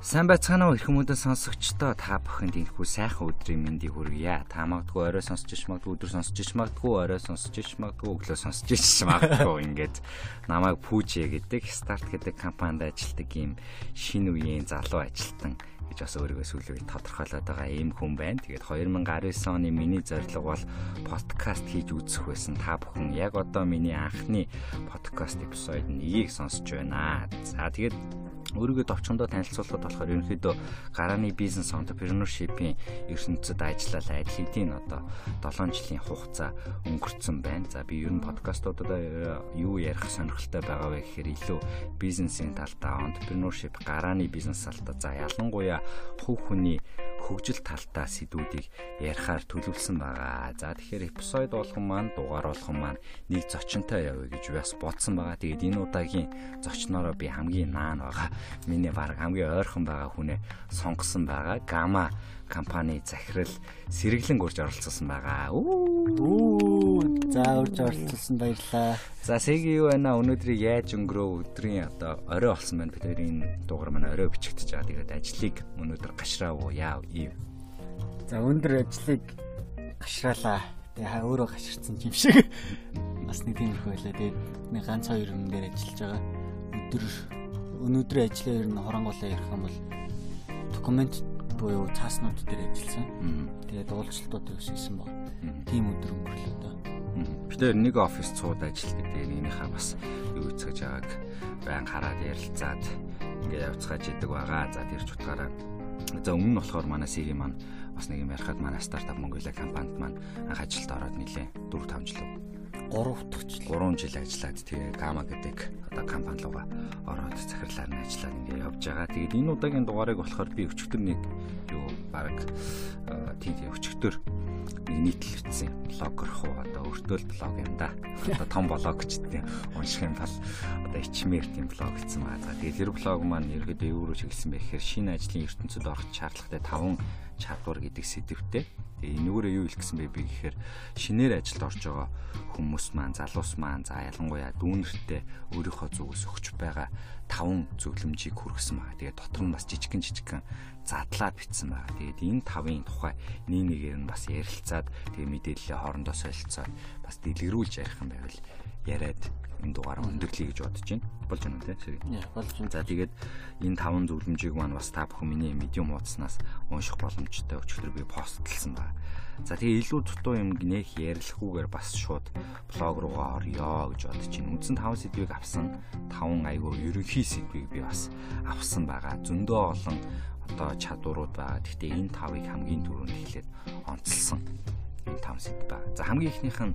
Сайн байцгаана уу эрхэм мөдө сонсогчдоо та бүхэнд энэхүү сайхан өдрийн мэндийг хүргье. Та магадгүй орой сонсож ич магадгүй өдөр сонсож ич магадгүй орой сонсож ич магадгүй өглөө сонсож ич магадгүй ингээд намайг Пүүжэ гэдэг старт гэдэг компанид ажилладаг ийм шинэ үеийн залуу ажилтан гэж бас өөрийгөө сүүлийн тодорхойлоод байгаа ийм хүн байна. Тэгээд 2019 оны миний зорилго бол подкаст хийж үзэх байсан. Та бүхэн яг одоо миний анхны подкаст эпизод нэгийг сонсож байна. За тэгээд өөрийгөө товчхондоо танилцуулахад болохоор ерөнхийдөө гарааны бизнес entrepreneurship-ийн ертөнцид ажиллаад адил хэдийн одоо 7 жилийн хугацаа өнгөрцөн байна. За би ер нь подкастуудаа э, юу ярих сонирхолтой байгаа вэ гэхээр илүү бизнесийн талдаа entrepreneurship гарааны бизнес талдаа за ялангуяа хувь хүний хөгжил талтай сэдвүүдийг ярихаар төлөвлөсөн байгаа. За тэгэхээр эпизод болгон маань дугаар болгон маань нэг зочинтой явъя гэж бас бодсон байгаа. Тэгээд энэ удаагийн зочноороо би хамгийн наан байгаа. Миний баг хамгийн ойрхон байгаа хүнээ сонгосон байгаа. Гама компани захирал сэргэлэн урьж оролцсон байгаа. Үү. За урьж оролцсон баярлаа. За Сэги юу байна? Өнөөдрийг яаж өнгөрөө өдрийн одоо орой болсон байна. Бид хоёрын дугаар маань орой бичигдэж байгаа. Тэгээд ажлыг өнөөдөр гашраа уу яа ив. За өндөр ажлыг гашраалаа. Тэгээ өөрөө гаширсан юм шиг. Бас нэг тиймэрхүү байлаа. Тэгээд нэг ганц хоёр юм дээр ажиллаж байгаа. Өдөр өнөөдрийн ажлаа ер нь хорангуулаа ярих юм бол документ буюу цааснууд дээр ажилласан. Тэгээд уулзалтууд өссөн баг. Тим өдөр өнгөрлөө Бид нэг офис цууд ажилладаг. Тэгээд нэгнийхээ бас юу хийцгэж байгааг байн хараад ярилцаад ингээ явцгааж идэг байгаа. За тэр ч утгаараа за өмнө нь болохоор манай сири маань бас нэг юм ярихад манай стартап Монголиа компанид маань анх ажилд ороод нилээ 4 5 жил 3 дахь жил 3 жил ажиллаад тэгээ Гама гэдэг одоо компани руугаа ороод захирлаар нь ажиллаад ингээ явж байгаа. Тэгээд энэ удаагийн дугаарыг болохоор би өчигдөр нэг юу баг тийм өчигдөр нэг нийтлэгдсэн блогер хуу одоо өөртөө л блог юм да. Одоо том блог ч тийм унших юм бол одоо ичмээр тийм блог хийсэн байгаа. Тэгээд тэр блог маань ерөөдөө юу руу чиглэсэн бэ гэхээр шинэ ажлын ертөнцид орох шаардлагатай 5 чадвар гэдэг сэдвтэй Тэгээ энүүгээрээ юу хэлсэн бэ би гэхээр шинээр ажилд орж байгаа хүмүүс маань залуус маань за ялангуяа дүүнертэй өөрийнхөө зүгээс өгч байгаа таван зөвлөмжийг хүргэсэн байгаа. Тэгээ дотор нь бас жижигэн жижигэн задлаад бичсэн байгаа. Тэгээд энэ тавын тухай нэг нэгээр нь бас ярилцаад тэгээ мэдээлэлээ хоорондоо солилцоод бас дэлгэрүүлж ярих юм байвал яриад энэ дугаараа өндөрлөе гэж бодож байна. Болж байна тийм сэрэг. Болж байна. За тэгээд энэ таван зөвлөмжийг маань бас та бүхэн миний медиум хуудаснаас унших боломжтой өчигдөр би постлсан байна. За тэгээ илүү дутуу юм гинэх ярилцахгүйгээр бас шууд блог руугаа орё гэж бодож байна. Үндсэн 5 сэдвийг авсан 5 айгүй ерөнхий сэдвийг би бас авсан байгаа. Зөндөө олон одоо чадварууд байгаа. Гэхдээ энэ тавыг хамгийн түрүүнд эхлээд онцлсан 5 сэдв ба. За хамгийн ихнийх нь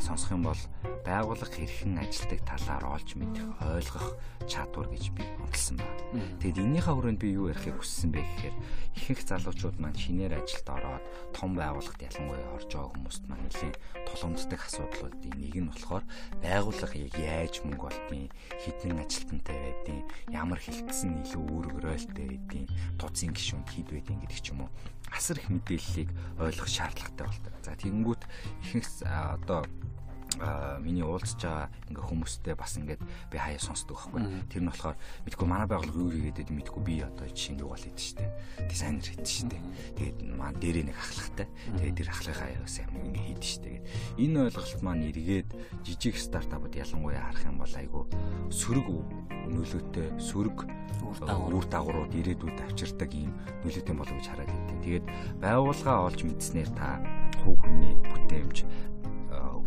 сонсох юм бол байгууллага хэрхэн ажилтдаг талаар олж мэдэх, ойлгох чадвар гэж би онцлсан байна. Тэгэд энэнийхээ хүрээнд би юу ярихыг хүссэн бэ гэхээр ихэнх залуучууд маань шинээр ажилд ороод том байгууллагт ялангуяа орж байгаа хүмүүст маань нэлийн тулгамддаг асуудлуудын нэг нь болохоор байгууллага яаж мөнгө олдгийг, хэдэн ажилтнтай байдгийг, ямар хэлтсэн илүү үүрэгрэлтэй байдгийг, туцын гишүүнд хэд байдгийг гэдэг ч юм уу асар их мэдээллийг ойлгох шаардлагатай болдог. За тэгэнгүүт ихэнх одоо миний уулзж байгаа ингээ хүмүүстэй бас ингээд би хаяа сонсдог байхгүй. Тэр нь болохоор мэдгүй манай байгууллага юу хийгээд мэдгүй би одоо жишээ нь юу бол хийдэж штэ. Дизайнер хийдэж штэ. Тэгээд маань дээрээ нэг ахлагтай. Тэгээд тэр ахлагын хаяас юм ингээ хийдэж штэ. Тэгээд энэ ойлголт маань эргээд жижиг стартапууд ялангуяа харах юм бол айгүй сөрөг нөлөөтэй сөрөг үр дагаврууд ирээдүйд авчирдаг ийм нөлөөтэй болов гэж хараад байна. Тэгээд байгууллага олж мэдснээр та хувь хүний бүтээмж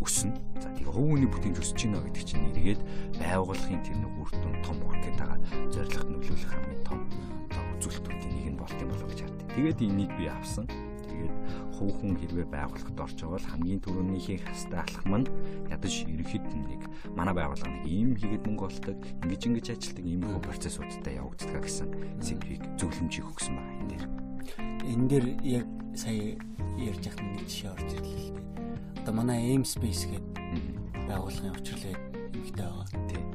өснө. За тэгээ хувь хүний бүтээмж өсөж гинэ гэдэг чинь эргээд байгууллагын тэр нэг үр дүн том хүрэх гээд байгаа зорилгот нөлөөлөх хамгийн том үзүүлэлтүүдийн нэг нь болт юм болов гэж харддаг. Тэгээд энийг би авсан. Тэгээд хувь хүн хэрвээ байгууллагад орж байгаа бол хамгийн түрүүний хийх хастай алхам нь ядаж ерөнхийд нэг манай байгууллага нэг ийм хийгээд мөнгө олдог, ингэж ингэж ажилтдаг ийм их процессуудтай явагддаг гэсэн сэдвийг зөвлөмжийг өгсөн байна энэ дээр. Энэ дээр яг сая ярьж яхад нэг жишээ орж ирлээ л дээ одоо манай aim space гэдэг байгууллагын учрлыг эмхтэй байгаа. Тийм.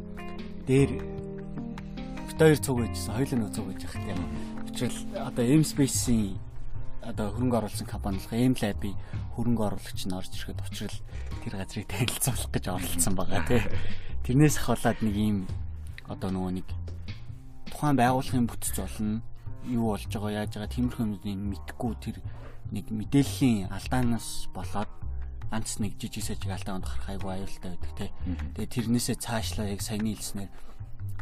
Дээр бит хоёр цуг байжсэн, хоёулаа нөө цуг байж хах тийм. Учрал одоо aim space-ийн одоо хөрөнгө оруулсан компанилах aim lab-ийн хөрөнгө оруулагч нь орж ирэхэд учрал тэр газрыг танилцуулах гэж оролцсон байгаа тийм. Тэрнээс ахуулаад нэг ийм одоо нөгөө нэг тухайн байгууллагын бүтц болно юу болж байгаа яаж байгаа тиймэрхүү юмыг мэдхгүй тэр нэг мэдээллийн алдаанаас болоод ганц нэг жижиг сажиг алдаанд гарах айгүй аюултай байдаг те. Тэгээ тэрнээсээ цаашлаа яг саяны хэлснээр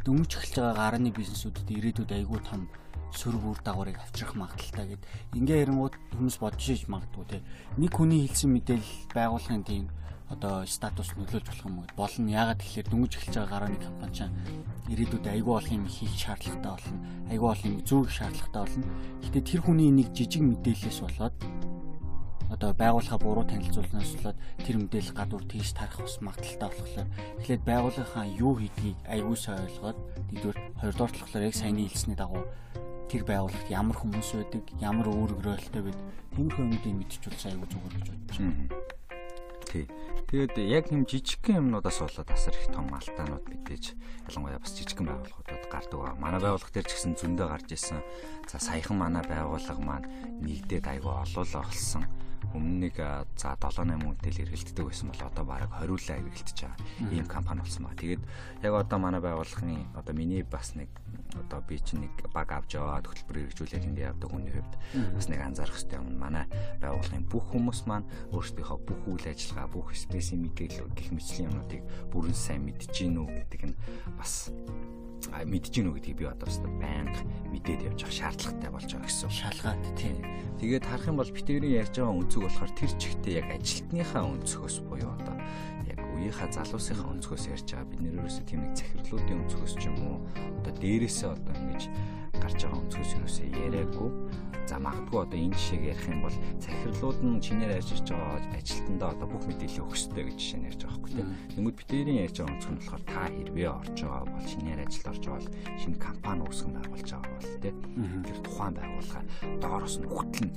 дөнгөж эхэлж байгаа гарааны бизнесүүдэд ирээдүйд айгүй том сөрөг үр дагаврыг авчрах магадaltaй гэд ингээ ярингууд хүмүүс бодож иж магадгүй те. Нэг хүний хэлсэн мэдээлэл байгууллагын тийм одоо статус нөлөөлж болох юм? Болно. Яагаад тэгэхээр дөнгөж эхэлж байгаа гарааны компани чинь ирээдүйд айгүй болох юм хийх шаардлагатай болно. Айгүй болох юм зүүх шаардлагатай болно. Гэтэ тэр хүний нэг жижиг мэдээлэлээс болоод одоо байгууллага буруу танилцуулнаас болоод тэр мэдээлэл гадуур тийш тарах бас магадaltaй болохоор эхлээд байгууллагынхаа юу хийдгийг айгүй сайн ойлгоод нэгдүгээр хоёрдугаар болохоор яг саяны хэлсний дагуу тэр байгууллагт ямар хүмүүс байдаг, ямар ролтой байд тиймэрхүү юмдыг мэдчихвэл айгүй зүгээр гэж бодож байна. Тий. Тэгээд яг юм жижигхэн юмнуудаас болоод асар их том алдаанууд мэдээж ялангуяа бас жижигхэн байгууллагуудад гардаг ба. Манай байгууллага дээр ч гэсэн зөндөө гарч исэн. За саяхан манай байгууллага маань нэгдээд айгүй олоолаа болсон өмнө нэг за 7 8 хүнтэй л эргэлддэг байсан бол одоо бараг 20 л эргэлдэж байгаа ийм компани болсон ба. Тэгээд яг одоо манай байгууллагын одоо миний бас нэг одоо би чинь нэг баг авч яваад хөтөлбөр хэрэгжүүлээд ингэ явдаг хүний хувьд бас нэг анзаарах хэрэгтэй юм. Манай байгууллагын бүх хүмүүс маань өөрсдийнхөө бүх үйл ажиллагаа, бүх стрессийн мэдээлэл гэх мэтлийн юмнуудыг бүрэн сайн мэдж гинүү гэдэг нь бас мэдж гинүү гэдгийг би одоо өстө байнга мэдээд явж байгаа шаардлагатай болж байгаа гэсэн. Шалгаад тийм. Тэгээд харах юм бол битэрийн ярьж байгаа өнцөг болохоор тэр чигтээ яг ажилтныхаа өнцгөөс буюу одоо яг үеийнхаа залуусынхаа өнцгөөс ярьж байгаа бид нэрөөсөө тийм нэг захирлуудын өнцгөөс ч юм уу одоо дээрээсээ одоо ингэж гарч байгаа өнцгөөс юусоо яриаггүй За магадгүй одоо энэ жишээг ярих юм бол захирлууд нь чинээр ажиллаж байгаа ажилтнаа одоо бүх мэдээлэл өгөх ёстой гэж жишээ нь ярьж байгаа байхгүй тийм. Тэнгүүд битэрийн ярьж байгаа онцгой нь болохоор та хэрвээ орж байгаа бол шинээр ажилд орж байгаа бол шинэ компани үүсгэн байгуулж байгаа бол тийм. Тэр тухайн байгууллага доороос нь хөтлөн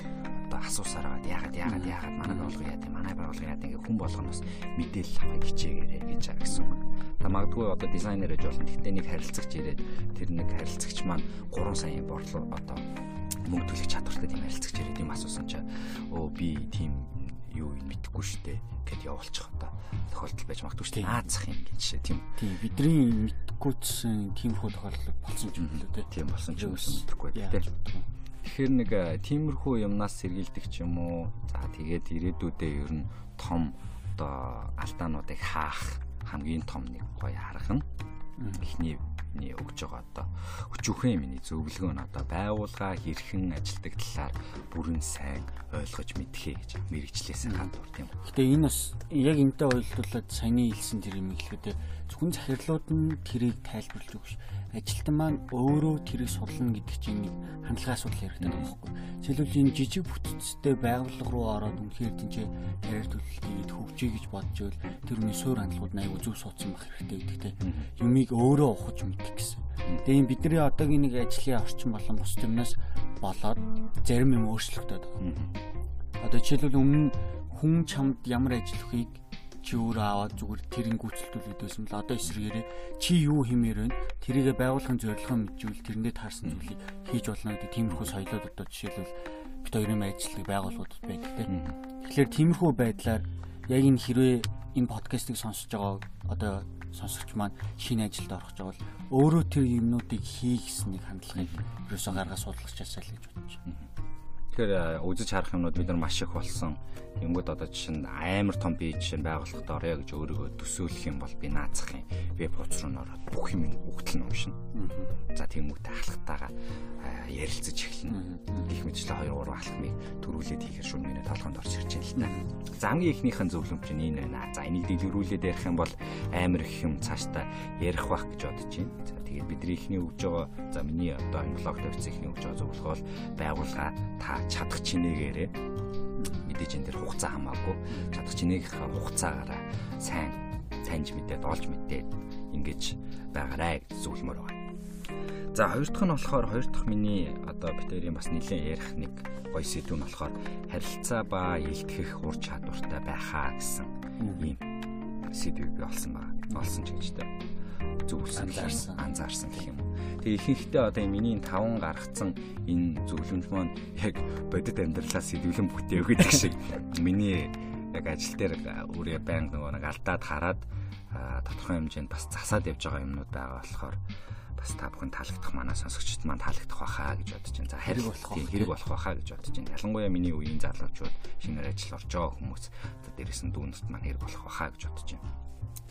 одоо асуусаар байгаа яагаад яагаад яагаад манай байгууллага яа гэм манай байгууллага яа гэм хүн болгоноос мэдээлэл авах хичээгээрэй гэж байгаа гэсэн үг. Та магадгүй одоо дизайнер гэж болно. Тэгтээ нэг харилцагч ирээд тэр нэг харилцагч маань 3 саяын борлоо одоо мөнгө төлөх чадвартай тийм харилцагч ирээд юм асуусан чинь өө би тийм юу мэдэхгүй штэ гэд явуулчих одоо. Тохиолдол байж магадгүй штэ наацах юм гэж жишээ тийм. Тийм бидний мэдггүйсэн тийм хөө тохиолдол болсон юм уу те тийм болсон ч юм мэдэхгүй те тэгэхээр нэг тиймэрхүү юмнаас сэргийлдэг ч юм уу. За тэгээд ирээдүйдээ ер нь том одоо алдаануудыг хаах хамгийн том нэг гоё арга нь эхний миний өгж байгаа одоо өчүүхэн миний зөвлөгөө нь одоо байгууллага хэрхэн ажилдаг талаар бүрэн сайн ойлгож мэдхээ гэж мэрэгчлээсээ гадуур тийм. Гэтэ энэ бас яг энтэй ойлдуулаад саяны хэлсэн тэр юм хэлэхэд зөвхөн захирлууд нь тэрийг тайлбарлаж өгч ажилтан маань өөрөө тэрийг судлана гэдэг чинь нэг хандлага асуудал хэрэгтэй байгаа байхгүй. Жишээлбэл энэ жижиг бүтцтэй байгууллага руу ороод үнэхээр тэнцээ тариа төлөлтийг хөгжиж гэж бодж байвал тэр үний суур хандлагууд нь аягүй зөв суудсан байх хэрэгтэй гэдэгтэй. Юмыг өөрөө ухаж мэдэх гэсэн. Тэгээ энэ бидний одоогийн нэг ажлын орчин болон бус юмнаас болоод зарим юм өөрчлөгдөд байгаа. Одоо жишээлбэл өмнө хүн чамд ямар ажил өгөхийг чи өөрөө аваад зүгээр тэрийг гүйцэлдүүлээд байсан бол одоо эсрэгээрээ чи юу хэмээр вэ? Тэрийгэ байгуулахын зорилгоо мэдвэл тэрэндээ таарсан зүйлийг хийж болно гэдэг тиймэрхүү соёлоод одоо жишээлбэл бит хоёрын ажилтдаг байгууллагуудад байдаг тийм. Тэгэхээр тиймэрхүү байдлаар яг энэ хэрвээ энэ подкастыг сонсож байгаа одоо сонсогч маань шинэ ажилд орох гэж бол өөрөө тэр юмнуудыг хий гэсэн нэг хандлагыг ерөөсөө гаргаж судлахчаасаа л гэж бодож байна. Тэгэхээр үзэж харах юмнууд бид нар маш их болсон. Тэнгүүд одоо жишээ нь амар том би жишээ нь байгууллагад орё гэж өөрийгөө төсөөлөх юм бол би наацах юм. Веб хуудас руу ороод бүх юм өгтөл номшин. За тэмүүгтэй ахлагтайгаа ярилцаж эхэлнэ. Их мэтлээ 2 3 алхмыг төрүүлээд хийхээр шүн миний толгойд орж ирж байна л та. За хамгийн ихнийхэн зөвлөм чинь энэ байна. За энийг дэлгэрүүлээд ярих юм бол амар их юм цаашдаа ярих байх гэж бодож байна. Тэгээд бидний ихний өгж байгаа за миний одоо блог тавьсан ихний өгж байгаа зөвлөгөө бол байгууллага та чадах чинээгээрээ мэдээж энэ дэр хугацаа хамаагүй чадах чинээгийнхаа хугацаагаараа сайн таньж мэдээд олж мэдээд ингэж байгаарай гэж зөвлөмөр байна. За хоёр дахь нь болохоор хоёр дахь миний одоо битэрийн бас нэлээд ярих нэг гоё сэдв нь болохоор харилцаа ба илтгэх ур чадвартай байхаа гэсэн ийм сэдвийг би олсон байна. Олсон ч гэж зөвсөн анзаарсан гэх юм. Тэгээ ихэнхдээ одоо миний таван гаргацсан энэ зөвлөмж маань яг бодит амьдралаас сэтгүүлэн бүтээв гэдэг шиг миний яг ажил дээр өөрөө байнга нөгөө нэг алдаад хараад тодорхой хэмжээнд бас засаад явж байгаа юмнууд байгаа болохоор бас та бүхэн таалагдах манай сонсогчд маань таалагдах байхаа гэж бодож байна. За хэрэг болох хэрэг болох байхаа гэж бодож байна. Ялангуяа миний үеийн залуучууд шинээр ажил орж байгаа хүмүүс дээрэс нь дүүнэрт маань хэрэг болох байхаа гэж бодож байна.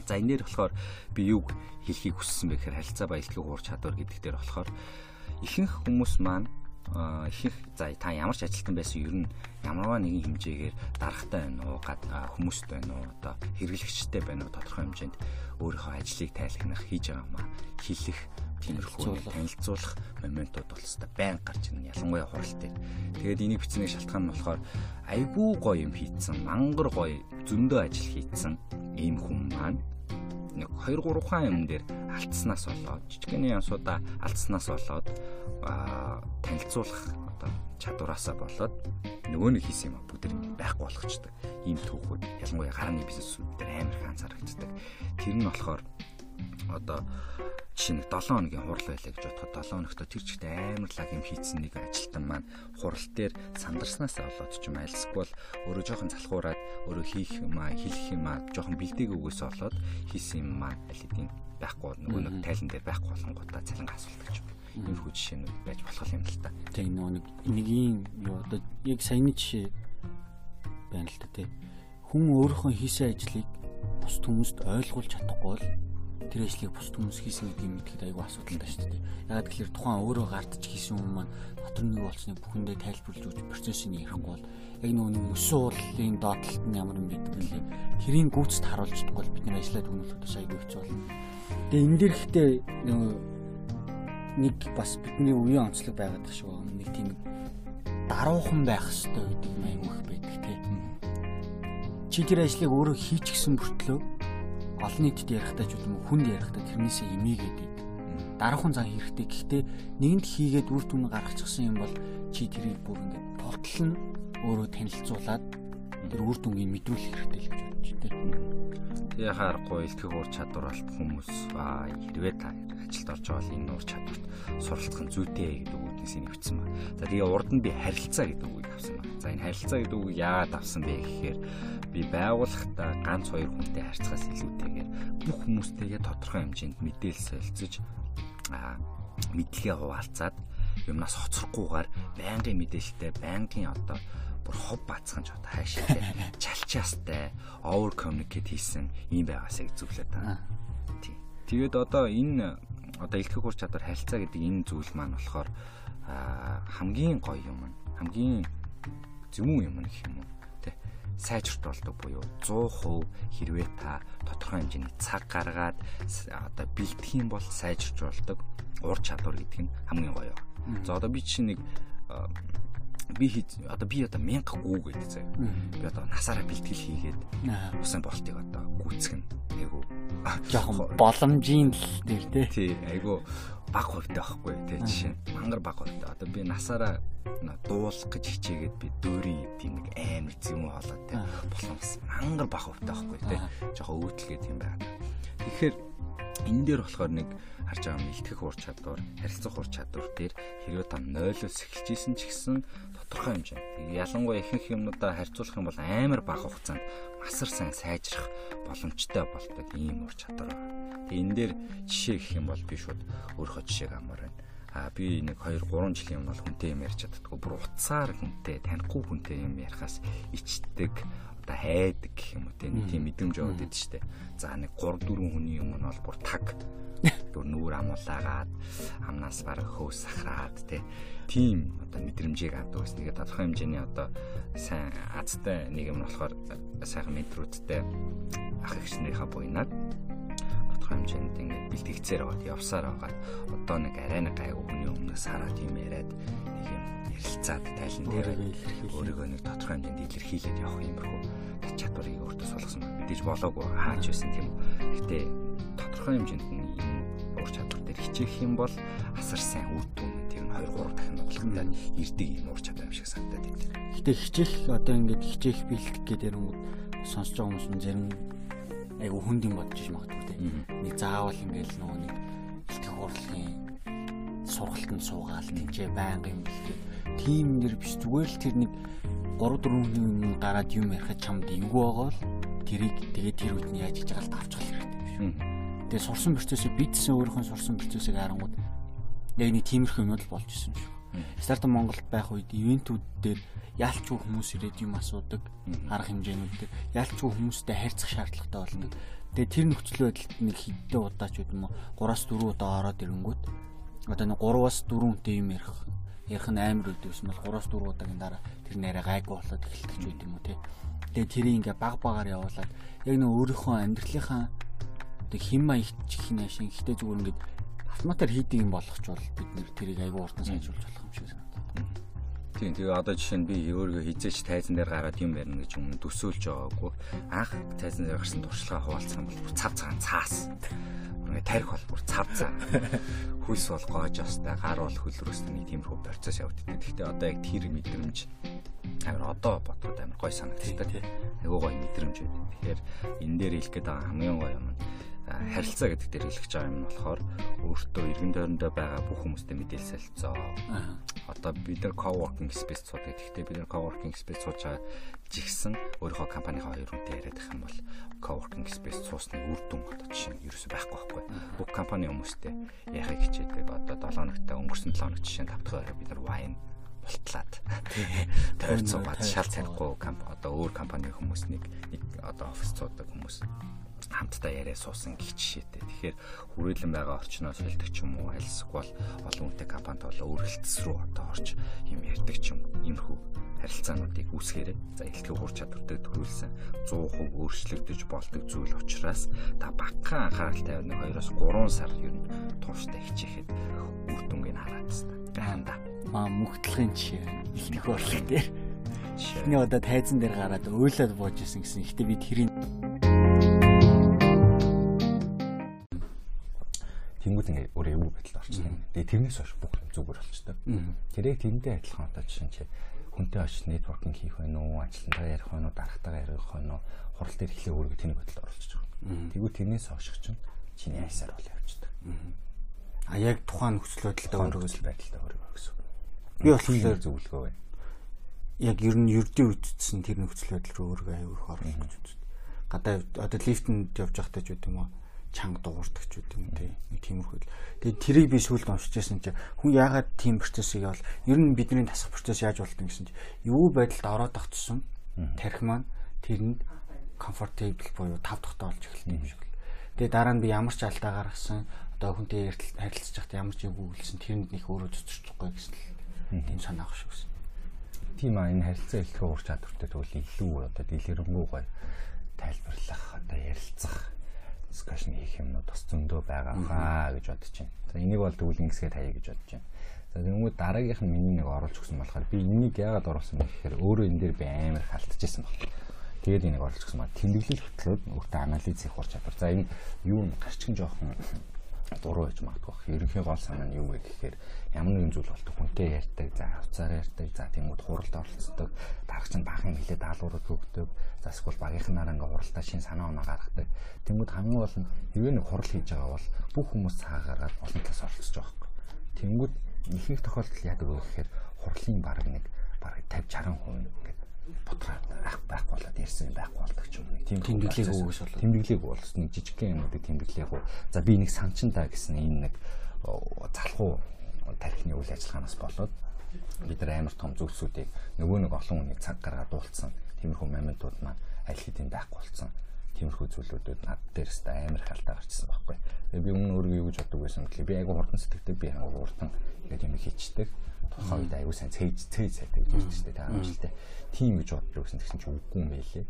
За энэ дээр болохоор би юу хэлхийг хүссэн бэ гэхээр харилцаа баялагын уур чадвар гэдэг дээр болохоор ихэнх хүмүүс маань ихэнх за та ямар ч ажилтан байсан ер нь ямарваа нэгэн хэмжээгээр дарахтай байна уу? Хүмүүстэй байна уу? Одоо хэрэглэгчтэй байна уу? Тодорхой хэмжээнд өөрийнхөө ажлыг тайлхнах хийж байгаа маа хэлэх тиймэрхүү танилцуулах моментууд бол өстой байн гарч ирнэ ялангуяа хурал дээр. Тэгээд энийг бичсэний шалтгаан нь болохоор айгүй гоё юм хийцэн, мангар гоё зөндөө ажил хийцэн ийм хүн маань нэг 2 3 хаан юм дээр алдснаас болоод жижигхэн янсуудаа алдснаас болоод танилцуулах одоо чадвараасаа болоод нөгөө нэг хийсэн юм бүгд байхгүй болгочдөг. Ийм түүхүүд ялангуяа гарааны бизнесүүд дээр амар хаан зарагддаг. Тэр нь болохоор одоо жишээ нь 7 хоногийн хурал байлаа гэж бодоход 7 хоногт тэр чигт амар лаг юм хийцэн нэг ажилтан маань хурал дээр сандарснаас болоод ч юм айлсгүй өөрөө жоохон залхуураад өөрөө хийх юм аа хэлэх юм аа жоохон бэлдээг өгөөс болоод хийсэн юм маань аль хэдийн байхгүй нөгөө нэг тайлан дээр байхгүй болонгуудаа цалин асуулдаг ч юм. Иймэрхүү жишээнүүд байж болох юм л та. Тэг нөгөө нэг энэгийн юу одоо яг саяны жишээ байна л та тий. Хүн өөрийнхөө хийсэн ажлыг бусд хүмүүст ойлгуулж чадахгүй бол тэр ажлыг бусд хүмүүс хийсэн гэдгийг мэдхэд айгүй асуудалтай шүү дээ. Ягаад гэхээр тухайн өөрөө гардж хийсэн хүмүүс маань дотор нэг болсныг бүхэндээ тайлбарлаж өгч процессыг ярихгүй бол яг нөгөө өсөн уулын доотлолт нь ямар юм гэдэг вэ? Тэрийг гүйцэд харуулж чадахгүй бол бид нэр ажиллаад өгнөх удаа айгүй хэцүү болно. Тэгээ энэ дэр ихтэй нэг бас бидний үеийн онцлог байгаад шүү. Нэг тийм даруухан байх хэрэгтэй гэдэг юм аюу их байдаг тий. Чи тэр ажлыг өөрөө хийчихсэн мөртлөө олон нийтэд ярихдаа ч юм уу хүнд ярихдаа тэрнээсээ имээгээд дараахан зан хэрэгтэй. Гэхдээ нэгэнд хийгээд үр дүн гаргачихсан юм бол чи тэрийг бүр ингээд болтол нь өөрөө танилцуулаад тэр үр дүнгийг мэдрүүлэх хэрэгтэй л гэж бодож байна. Тэгээ харахгүй илтгэх ур чадвар алт хүмүүс аа хэрвээ та ажилд орж байгаа бол энэ ур чадварт суралцах нь зүйтэй гэдэг үгнээс энийг бичсэн ба. За тэгээ урд нь би харилцаа гэдэг үгийг авсан ба. За энэ харилцаа гэдэг үгийг яагаад авсан бэ гэхээр би байгууллагатаа ганц хоёр хүнтэй харьцахаас илүүтэйгээр бүх хүмүүстэйгээ тодорхой хэмжээнд мэдээлэл солилцож аа мэдлэгээ хуваалцаад юмнаас хоцрохгүйгээр байнгын мэдээлэлтэй байнгын одоо бүр хов бацхан ч одоо хайшаатай чалчаастай over communicate хийсэн юм байгаасаа зүглээд байна. Тийм. Тэгээд одоо энэ одоо илтгэх ур чадвар харилцаа гэдэг энэ зүйл маань болохоор хамгийн гоё юм. Хамгийн зөвүүн юм гэх юм уу? Тэ сайжрт болдог буюу 100% хэрвээ та тодорхой хэмжээний цаг гаргаад одоо бэлдэх юм бол сайжирч болдог ур чадвар гэдэг нь хамгийн гоё. За одоо би чинь нэг би одоо би одоо мянга гүү гэдэг заяа. Би одоо насаараа бэлтгэл хийгээд усан болтыг одоо гүцгэн айгу жоохон боломжийн л дээр тий. Тий айгу баг хувьтай байхгүй тий жишээ. Мангар баг хувьтай. Одоо би насаараа дуулах гэж хичээгээд би дөөрийн тийм нэг амар зэм хоолой тий. Боломж мангар баг хувьтай байхгүй тий. Жоохон өөтлгээд юм байна. Тэгэхээр энэ дээр болохоор нэг харж байгаа мэлтгэх ур чадвар, харилцах ур чадвар дээр хэрвээ та 0-оос эхэлж исэн ч гэсэн тодорхой хэмжээнд ялангуяа ихэнх юмнуудаа харьцуулах юм бол амар бага хугацаанд масар сайн сайжрах боломжтой болдог ийм ур чадвар. Тэгээ энэ дээр жишээ гэх юм бол би шууд өөрийнхөө жишээг амар байна. А би нэг 2 3 жилийн өмнө хүнтэй юм ярьж чаддаггүй. Бүр уцаар хүнтэй, танихгүй хүнтэй юм ярихаас ичдэг одоо хайдаг гэх юм уу тийм мэдрэмж яваад идэв штэ. За нэг 3 4 хүний өмнө бол бүр таг. Бүр нүүр амуулаагаад амнаас бараг хөөс сахраад тий тийм одоо мэдрэмжийг авдаг ус. Нэгэ тодорхой хэмжээний одоо сайн азтай нэг юм болохоор сайхан мэдрүүдтэй ах эгчнэрийнхээ буйнаад тодорхой хэмжээнд ингээд бэлтгэцээр аваад явсаар байгаа. Одоо нэг арай нэг гайгүй хүний өмнөөс хараад юм яриад нэг юм ярилцаад тайлан дээр өөрийгөө нэг тодорхой хэмжээнд илэрхийлээд явах юмрхүү чадварыг өөртөө суулгасан мэдээж болоогүй хаач байсан тийм үү. Гэтэ тодорхой хэмжээнд нь ур чадвар дээр хичээх юм бол асар сайн үр дүн нь 2 3 дахин бодлоготой ирдэг юм ур чадвар юм шиг санагдаад байдаг. Гэтэ хичээх одоо ингээд хичээх бэлтгэх гэдэг юм сонсож байгаа хүмүүс нь зарим айгу хүнд юм бодож магадгүй тийм. Нэг заавал ингээд нөгөө нэг бэлтгэх урлагийн сургалтанд суугаал тэнцээ байнга юм бэлтгэх. Тим нэр биш зүгээр л тэр нэг 3 4 хүний гараад юм ярихад чамд эвгүй байгаа бол тэрийг тэгээ тэр үед нь яаж хийж байгаа л тавчгал хэрэгтэй шүү. Тэгээ сурсан процессыг бидсэн өөрийнхөө сурсан процессыг харангууд яг нэг тиймэрхүү юм л болж исэн шүү. Стартап Монголд байх үед ивентүүд дээр яалчгүй хүмүүс ирээд юм асуудаг арга хэмжээнүүдтэй яалчгүй хүмүүстэй харьцах шаардлагатай болдог. Тэгээ тэр нөхцөл байдалд нэг хіддээ удаач юм уу 3-4 удаа ороод ирэнгүүт одоо нэг 3-аас 4 хүнтэй юм ярих ярих нь амар үдвэс мэл 3-4 удаагийн дараа тэр нэрээ гайгүй болоод эхэлдэг ч үт юм уу те. Тэгээ тэрийг ингээ баг багаар явуулаад яг нэг өөрийнхөө амьдралынхаа тэг хим маягч хин ашиг ихтэй зүгээр ингээд автоматар хийдэг юм болгоч бол бид нэр тэрийг айгүй урдан сайжруулж болох юм шиг санагдав. Тийм тэгээ одоо жишээ нь би өөрийгөө хизээч тайзан дээр гараад юм барина гэж өмнө төсөөлж байгаагүй анх тайзан дээр гарсан туршлагаа хуваалцсан бол цав цагаан цаас ингээ тарих бол бүр цав цаа хөлс бол гоож остай гар бол хөлрөөсний нэг тиймэрхүү процесс явагддаг. Гэхдээ одоо яг тэр мэдрэмж амар одоо бодоход амар гой санагддаг. Айгуу гой мэдрэмж байдаг. Тэгэхээр энэ дээр хэлэх гээд байгаа хамгийн гой юм нь харилцаа гэдэг дээр хэлж байгаа юм болохоор өөртөө эргэн тойрондоо байгаа бүх хүмүүстэй мэдээлэл солилцоо. Одоо бид нар coworking space цууд гэхдээ бид нар coworking space цууж байгаа жигсэн өөрийнхөө компанийнхаа хоёр хүнтэй яриад байх юм бол coworking space цуусны үр дүн одоо жишээ нь ерөөсөй байхгүй байхгүй. Бүх компани хүмүүстэй яхахыг хичээдэг. Одоо 7 хоногт өнгөрсөн 7 хоногт жишээ нь тавтах орой бид нар wine болтлаад тойрцоод шал царихгүй одоо өөр компани хүмүүс нэг одоо офис цуудаг хүмүүс хамтдаа яриа суусан гих жишээтэй. Тэгэхээр хүрээлэн байгаа орчноос хэлдэг ч юм уу альсгүй бол олон хүнтэй компанид болоо өөрөлтс рүү одоо орж юм ярьдаг ч юм иймэрхүү харилцаануудыг үүсгээрэй. За эхлэхээ хур чадвартай төрүүлсэн 100% өөрчлөгдөж болдог зүйл учраас та багахан анхаарал тавина 2-оос 3 сар ер нь тууштай хичээхэд үр дүнгийг хараад байна. Гайхамда. Маа мөхтлөгийн жишээ илтгэх борлоо дээр. Жишээ. Одоо тайзан дээр гараад өөлөд бууж исэн гэсэн. Гэтэ би тэрийг Тэнгүүд ингээ өөрөө эвгүй байдал орчихсон. Тэгээ тэрнээс хойш бүх юм зүгээр болчихдог. Тэрийг тэндээ адилхан одоо жишээ чи хүнтэй очиж нэтворкинг хийх байх уу, ажилтнаа ярих байх уу, дарагтайгаа ярих байх уу, хурал дээр эхлээ өөрийгөө тэнийг бодлоо оруулчих жоох. Тэгвэл тэрнээс хойш чинь чиний айсаар бол явчихдаг. А яг тухайн нөхцөл байдалтай өөрийгөө л байдалтай өөрийгөө гэсэн. Би болохоор зөвлөгөө байна. Яг ер нь ердийн үтцсэн тэр нөхцөл байдал руу өөрийгөө аягүй их оруулах гэж үздэг. Гадаа одоо лифтэнд явж байхдаа ч үгүй юм аа чанга дуурдаг ч үгүй юм тий. Нэг тиймэрхүү. Тэгээд тэрийг би сүүлд уншиж байсан чинь хүн яагаад тийм процессыг явал ер нь бидний тасах процесс яаж болдог гэсэн чинь юу байдалд ороод ах тусам тарих маань тэрэнд comfortable буюу тав дахтаа болж эхэлдэг юм шиг л. Тэгээд дараа нь би ямар ч алдаа гаргасан одоо хүнтэй харилцаж байхдаа ямар ч юм өгүүлсэн тэрэнд нэг өөрөө цоцчихгүй гэсэн л тийм санаах шүү гэсэн. Тийм аа энэ харилцаа хэлхээ ур чадвартай тэгвэл илүү одоо дэлгэрэнгүй гоё тайлбарлах одоо ярилцах дискшн хийх юмнууд бас зөндөө байгаа хаа гэж бодож байна. За энийг бол тэгвэл ингэсгээ таяа гэж бодож байна. За тэгвэл дараагийнх нь миний нэг оруулж өгсөн болохоор би энийг яагаад оруулсан бэ гэхээр өөрөө энэ дээр би амар халтчихсан байна. Тэгээд энийг оруулж өгсөн маа тэмдэглэл хөтлөөд өөртөө анализ хийх ур чадвар. За энэ юу гарчгийн жоохон дуруу байж магадгүй бах. Ерөнхий гол санаа нь юу вэ гэхээр ямар нэгэн зүйл болдог хүнтэй ярьдаг, за хуцаараа ярьдаг, за тиймүүд хуралд оролцдог, дарагч нь баахан хилээд даалгаврыг өгдөг, за эсвэл багийнхан нараа ингээ хуралдаа шин санаа оноо гаргадаг. Тиймүүд хамгийн гол нь хэвээ нэг хурал хийж байгаа бол бүх хүмүүс цаа гаргаад олон талаас оролцож байгаа байхгүй. Тэнгүүд ихэнх тохиолдолд яадаг вэ гэхээр хурлын баг нэг бараг 50 60% ингээд бодроо ах байхгүй болоод ярьсан байхгүй болдог ч юм уу. Тийм тэмдэглээг өгөөс болоо. Тэмдэглээг болсон нэг жижигхэн юмнуудыг тэмдэглээг. За би нэг санчин та гэсэн энэ нэг залхуу тархины үйл ажиллагаанаас болоод бид нар амар том зүйлсүүдийг нөгөө нэг олон хүний цаг гаргаад дуулцсан. Тиймэрхүү моментууд маань аль хэдийн байхгүй болсон. Тиймэрхүү зүйлүүдэд над дээрээс амар халтаа гарчсан байхгүй. Тэгээ би өмнө өөрийгөө юу гэж боддог байсан гэхэл би айгүй хурдан сэтгэдэг би айгүй хурдан ингээд юм хийчдэг. Тухайн үед айгүй сайн цээж цээж сайтай гэж ярьдаг шүү дээ. Та амжилттай тийм гэж боддог гэсэн чинь үгүй юм байлээ.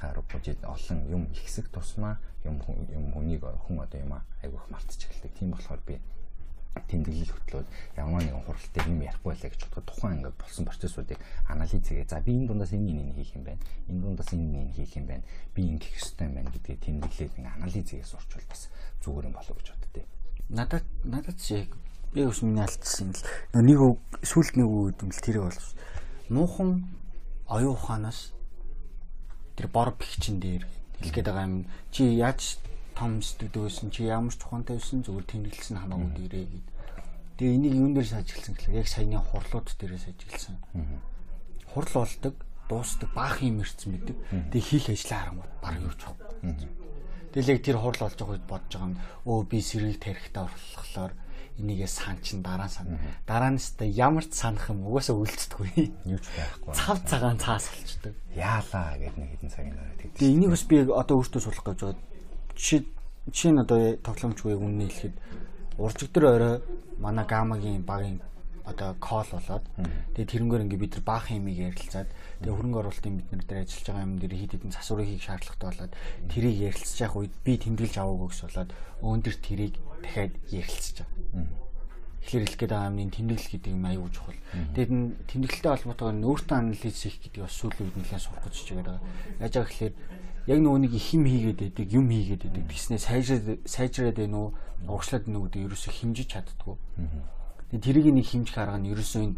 Хаар бужид олон юм ихсэх тусмаа юм юм хүнийг хүн одоо юм айгүй их мартчих эхэлдэг. Тийм болохоор би тэмдэглэл хөтлөөд ямар нэгэн хуралтай юм ярихгүй байлаа гэж бодоход тухайн ингээд болсон процессуудыг анализ хийгээ. За би энэ дундаас энэ нэг хийх юм байна. Энэ дундаас энэ нэг хийх юм байна. Би ингэх ёстой юм байна гэдгийг тэмдэглээд ингээд анализ хийгээ сурчвал бас зүгээр юм болов гэж боддتي. Надад надад чи би ус миний алдсан л нэг сүлд нэг үед юм л тэрэг болж муухан оюун ухаанаас тэр бор бихчин дээр хэлэх гээд байгаа юм чи яаж том студид байсан чи ямар ч ухаантай байсан зүгээр тэмдэглэсэн хамаагүй дээрээ гэд. Тэгээ энийг юун дээр сажигласан гэхэл яг саяны хурлууд дээрээ сажигласан. Хурл болдог, дуустдаг, баах юм ирсэн мэдэг. Тэгээ хийх ажлаа харангуй баг юу ч байхгүй. Тэгэл яг тэр хурал болж байгаа үед бодож байгаа нь өө би сэргийг тарихтаа орлохлоор энийгээ сан чин дараа сан. Дараа нь өстө ямар ч санах юм угаасаа үлддэггүй. Юу ч байхгүй. Цав цагаан цаас болчдөг. Яалаа гэдэг нэг хэдэн цагийн дараа тэгдэг. Тэгээ энийг бас би одоо өөртөө суулгах гэж байгаа. Жишээ жишээ нь одоо тоглоомчгүй үнэ хэлэхэд уржигдэр орой манай гамагийн багийн одоо кол болоод тэгээ тэрнгээр ингээ бид нар баах хэмиг ярилцаад тэгээ хөрөнгө оруулалтын бид нар дээр ажиллаж байгаа юм дээр хит хитэн засварыг хийх шаардлагатай болоод тэрийг ярилцаж явах үед би тэмдэглэж аваагүй гэж болоод өөндөр тэрийг дахиад ярилцаж байгаа. Тэгэхээр хэлэх гээд байгаа юм тэмдэглэл гэдэг юм аюул чухал. Тэгээд тэмдэглэлтэй холбоотойгоор өөртөө анализ хийх гэдэг бас сүүлийн үед нэлээд сурах гэж байгаа. Яаж байгаа гэхээр яг нөгөө нэг хим хийгээд байдаг, юм хийгээд байдаг. Тэгснэ сайжраад сайжраад байна уу, урагшлаад байна уу гэдэг ерөөсөө химжиж чаддгүй. Тэрийг нэг химжих арга нь ерөөсөө энэ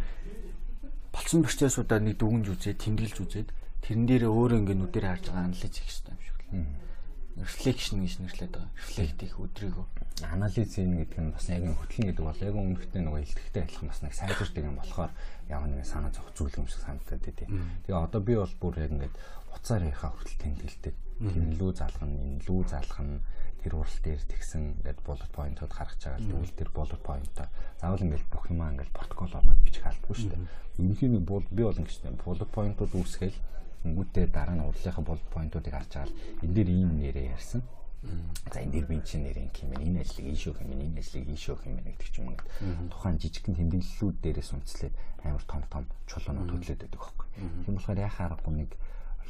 болсон процессуудаа нэг дүгнж үзээд, тэмдэглэж үзээд тэрэн дээрээ өөрөө ингээ нүдээр харж байгаа анализ хийх хэрэгтэй юм шиг л. Reflection гэж нэрлэдэг байгаа. Reflect их өдрийгөө. Анализ хийн гэдэг нь бас яг нэг хөтлөн гэдэг бол яг өмнөхтэй нөгөө илтгэхтэй адилхан бас нэг сайжирдаг юм болохоор яг нэг санаа зовх зүйл юм шиг санагдаад тий. Тэгээ одоо би бол бүр яг ингээд уцаар яхаа хүртэл тэмдэглэдэг. Тэр лүү залгах нь, лүү залгах нь тэр урал дээр тэгсэн ингээд bullet point-ууд гаргаж байгаа л тэгвэл тэр bullet point-а заавал ингээд бүх юмаа ингээд протокол болгож бичих албагүй шүү дээ. Ерөнхийн нь бол би бол тийм bullet point-ууд үүсгээл өнгөтэй дараа нь урлагийнхаа bullet point-уудыг харж байгаа л энэ дээр ийм нэрээ ярьсан. За энэ дэр би чинь нэрийн юм энэ ажлыг ийшөө юм энэ ажлыг ийшөө юм гэдэг ч юм ингээд тухайн жижигхэн тэмдэглэлүүд дээрээс үндэслээд амар том том чулуунууд хөдлөд байдаг байхгүй. Тийм болохоор яхаа аргагүй нэг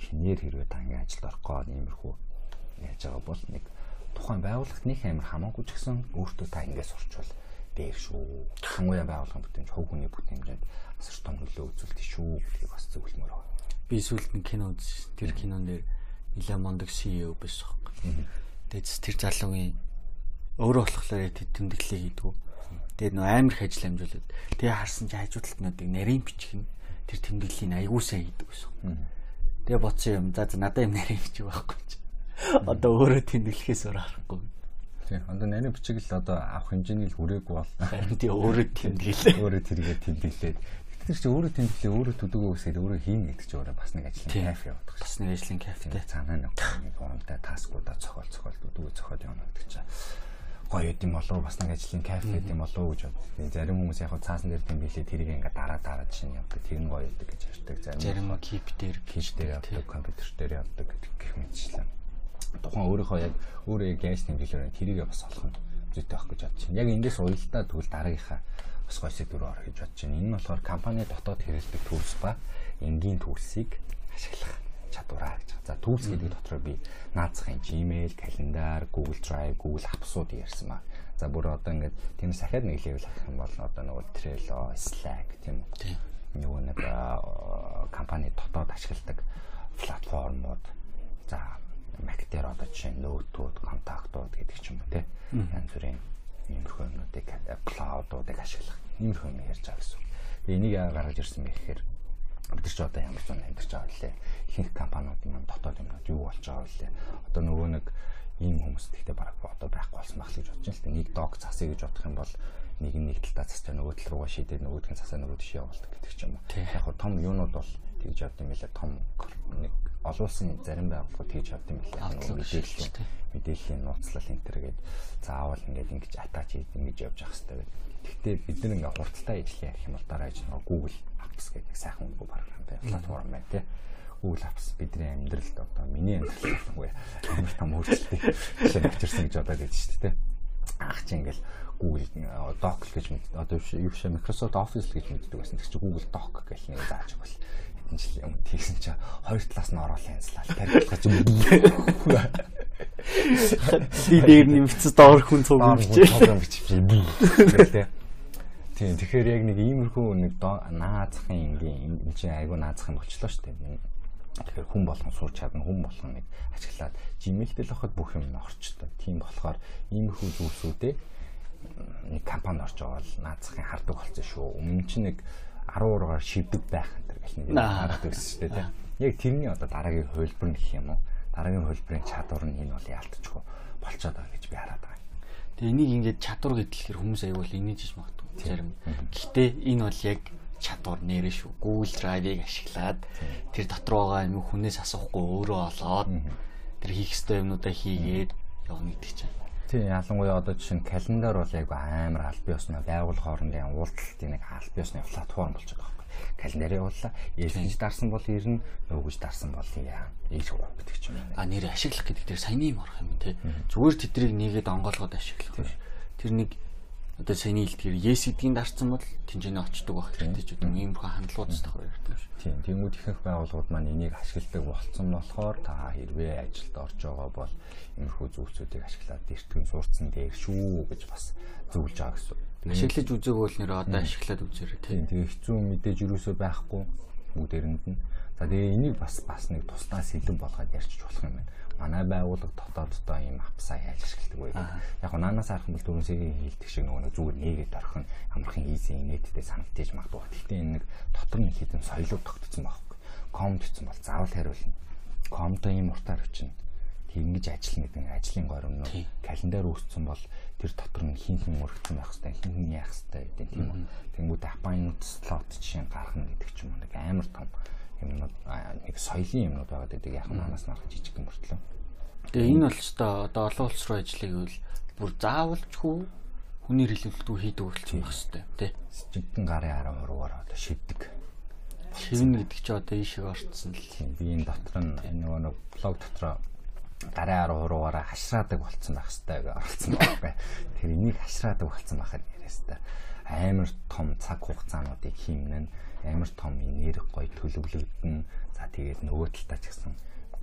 шинээр хэрвээ та ингээд ажилд орох гоо иймэрхүү яаж байгаа бол нэг тухайн байгууллагт нэг амар хамаагүй ч гэсэн өөртөө та ингээд сурчвал дээр шүү. Хангуяа байгууллагын бүтээмж хөв хүний бүтээмжэнд асар том нөлөө үзүүлдэг шүү гэдгийг бас зөвлөмөр байна. Би сүүлд нь кино үзсэн. Тэр кинон дээр нэлээд мондөг CEO байсан. Тэгээд тэр залуугийн өөрөө болохоор тэмдэглэлээ хийдгүү. Тэгээд нөө амар их ажил амжуулаад тэгээ харсан чи хажуу талтнуудыг нарийн бичих нь тэр тэмдэглэлийн аягуусаа хийдэг байсан. Тэгээ боцсон юм. За за надад юм нарийн бичих байхгүй чи. Одоо өөрөө тэмдэглэхээс өөр аргагүй. Тийм. Одоо нарийн бичиг л одоо авах хэмжээний л хүрээгүй бол. Харин тий өөрөө тэмдэглээ. Өөрөө тэргээ тэмдэглээд Тэр чинь өөрөө тэмдэглээ өөрөө төдөгөө үсгээд өөрөө хийнэ гэдэг чинь өөрөө бас нэг ажлын кайф яваад байна. Бас нэг ажлын кайфтай. Цаанаа нэг нэг урамтай таскуудаа цохол цохол төдөгөө цохол явна гэдэг чинь гоё юм болов бас нэг ажлын кайф гэдэг юм болов гэж бод. Зарим хүмүүс яг цаасан дээр тэмдэглээ тэрийг ингээ дараа дараа чинь явдаг. Тэр нь гоё гэдэг гэж ярьдаг. Зарим нь кип дээр киш дээр явдаг, компьютер дээр явдаг гэдэг гэх мэтчлээ. Тухайн өөрийнхөө яг өөрөө яг яаж тэмдэглэхээр тэрийг бас олох нь зүйтэй байх гэж байна. Яг эндээс уялдаа тэгвэл дараагийнхаа бас гоё сэдвээр ор гэж бодож байна. Энэ нь болохоор компани дотоод хэрэглэдэг tools ба энгийн tools-ыг ашиглах чадвараа гэж. За tools гэдэг дотор би наацхан Gmail, календар, Google Drive, Google Apps-ууд ярьсан ба. За бүр одоо ингээд тиймээс дахиад нэг level авах юм бол одоо нөгөө Trello, Slack тийм үү. Тийм. Нөгөө нэг компани дотоод ашигладаг платформуд. За Mac дээр одоо жишээ нь нөтүүд, контактууд гэдэг ч юм уу тийм. Янз бүрийн иймэрхүү юмнуудыг cloud-уудыг ашиглах иймэрхүү юм ярьж байгаа гэсэн. Тэгээ энийг яагаад гаргаж ирсэн бэ гэхээр бид ч одоо ямар ч юм амьдарч байгаа лээ. Ихэнх компаниуд маань дотоод юмнууд юу болж байгаа вэ? Одоо нөгөө нэг ийм хүмүүс гэхдээ бараг одоо байхгүй болсон байх гэж бодож байна л да. Нэг дог засъя гэж бодох юм бол нэг нь нэг талдаа застай нөгөө тал руугаа шийдээд нөгөөдгөө засаа нөгөө тийш явуулдаг гэдэг ч юм уу. Яг хөө том юунууд бол тэгж явд юм байлаа. Том нэг олуулсан зарим байгууллагууд тэгж явд юм байлаа. Мэдээллийн мэдээллийн нууцлал энэ төр гээд заавал ингээд ингэж атач ингэж явж явах хэрэгтэй гэдэг. Гэхдээ бид нар ингээд хурдтай ажиллая гэх юм бол дараа иж нөгөө Google Apps гэдэг нэг сайхан үгүй програмтай платформ байна тий. Google Apps бидний амьдралд одоо миний амьдралд үгүй амар том өөрчлөлтийг жишээ авчирсан гэж бодоод байж шүү дээ. Ах чи ингээл Google Doc гэж одоо юу биш Microsoft Office гэж мэддэг байсан. Тэр чинь Google Doc гэх нэг зааж өгвөл хэдэн жил юм тийсэн чи хоёр талаас нь оруулаа янзлаа. Тарихлах юм. Би дээр нэмэгцэс доор хүн цуг бичиж. Тийм тэгэхээр яг нэг иймэрхүү нэг наазахын ингийн энэ чинь айгу наазах юм болчлоо шүү дээ. Тэгэхээр хүн болгон сурч чадна, хүн болгон нэг ажиглаад Gmail-тэл авахд бүх юм орчтой. Тийм болохоор иймэрхүү зүйлсүүдээ нэг компани орж байгаа бол наазахын хардаг болсон шүү. Өмнө чинь нэг 10 ургаар шивдэг байх энэ гэх нэг хараад байсан шүү дээ. Яг тэрний одоо дараагийн хувилбар гэх юм уу? Дараагийн хувилбарын чадвар нь энэ бол яалтчгүй болцоод байгаа гэж би хараад байгаа. Тэгээ энийг ингээд чадвар гэдгээр хүмүүс аягүй инээж иж магадгүй зарим. Гэхдээ энэ бол яг чадвар нэрэ шүү. Google Drive-ыг ашиглаад тэр дотор байгаа юм хүнээс асуухгүй өөрөө олоод тэр хийх ёстой юмнуудаа хийгээд явна гэдэг чинь. Тийм ялангуяа одоо жишээ нь календар бол яг амар аль бие осны байгуул хоорондын уулзалтын нэг аль бие осны платформ болж байгаа байхгүй. Календар явууллаа. Ээлжиж дарсан бол ирнэ, нөгөөж дарсан бол яа. Ээж хөө гэдэг ч юм. А нэр ашиглах гэдэг дээр саяны юм орох юм тий. Зүгээр тэдрийг нэгээд онгоолгоод ашиглах. Тэр нэг одоо саяны хэлдгээр yes гэдгийг дарсан бол тэнцэнэ очдөг байх хэрэгтэй ч үгүй ийм их хандлагууд стахаар ярьдаг шүү. Тийм. Тэнгүүд ихэнх байгууллагууд маань энийг ашигладаг болцсон болохоор та хэрвээ ажилд орж байгаа бол иймэрхүү зүйлсүүдийг ашиглаад эртгэн сурцсан дээр шүү гэж бас зөвлөж байгаа гэсэн. Ашиглаж үзээг бол нэр одоо ашиглаад үзээрэй тийм. Тэгээ хэцүү мэдээж юусоо байхгүй бүгдээрэнд нь. За тэгээ энийг бас бас нэг туснаа сэлэн болгоод ярьчих болох юм байна манай байгууллага дотооддоо ийм апсаа яаж ашигладаг вэ гэдэг. Яг нь наанаас харах бол дөрөв сэрийн хийлдэг шиг нөгөө зүгээр нэгээд орхон амархан ийзэн инээдтэй санагдаж магадгүй. Гэхдээ энэ нэг дотор нь хідэн соёлууд тогтцсон байхгүй. Комд гэсэн бол заавал хариулна. Комдо ийм уртаар өчнө. Тэнгиж ажиллана гэдэг нь ажлын горимнууд календар үүссэн бол тэр дотор нь хин хин өргөцсөн байх хэвээр хин хин яах хэвээр гэдэг тийм үү. Тэнгүүд апайнууд слот жишээ гаргана гэдэг ч юм уу нэг амар том юмнууд нэг соёлын юмнууд байгаа гэдэг яг манаас нарах жижиг юм мөртлөө. Тэгээ энэ бол ч одоо олон улс руу ажиллах гэвэл бүр заавалчгүй хүний хэлэлтгүй хийдэг болчихсон байх хэвээр тий. Жигдэн гарын 10%-аар одоо шивдэг. Шивнэ гэдэг чи одоо ийшээ орцсон л. Би энэ дотор нь энэ нөгөө нэг блог дотроо гарын 10%-аараа хашраадаг болцсон байх хэвээр оролцсон байхгүй. Тэр энийг хашраадаг болцсон байхад яриастай амар том цаг хугацаануудыг хийнэ амар том энерги гоё төлөвлөгдөн за тэгээд нөгөө талдаа ч гэсэн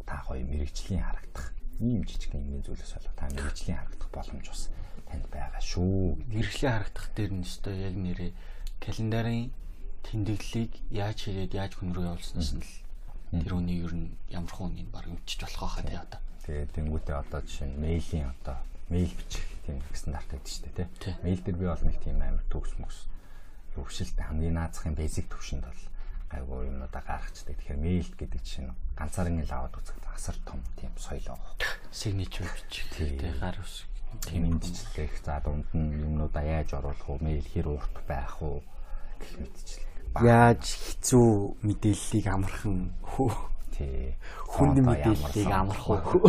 та гоё мэрэгжлийн харагдах ийм жижиг нэгэн зүйлээс болоо та мэрэгжлийн харагдах боломж бас танд байгаа шүү. Мэрэгжлийн харагдах дээр нь өстой яг нэрээ календарын тэмдэглэлийг яаж хийгээд яаж хүн рүү явуулснаас нь л тэр үний ер нь ямар хүн нэг баг мэдчих болох хаа тий одоо. Тэгээд тэнгуүтээ одоо жишээ нь мэйлийн одоо мэйл бичих тийм стандарт гэдэг шүү дээ тий. Мэйл дээр би бол нэг тийм амар төгс мөс хөвшилтэй хамгийн наазахын базик төвшөнд бол айгуу юмудаа гаргацдаг. Тэгэхээр мэйл гэдэг чинь ганцаараа л аваад үзэх асар том тийм соёл байгаа. Signature бичих тий гар ус тийм мэдчлэх за дунд нь юмнуудаа яаж оруулах вэ? Мэйл хэр урт байх вэ? гэх мэдчлэх. Яаж хэцүү мэдээллийг амархан хөө тий хүнд мэдээллийг амархан хөө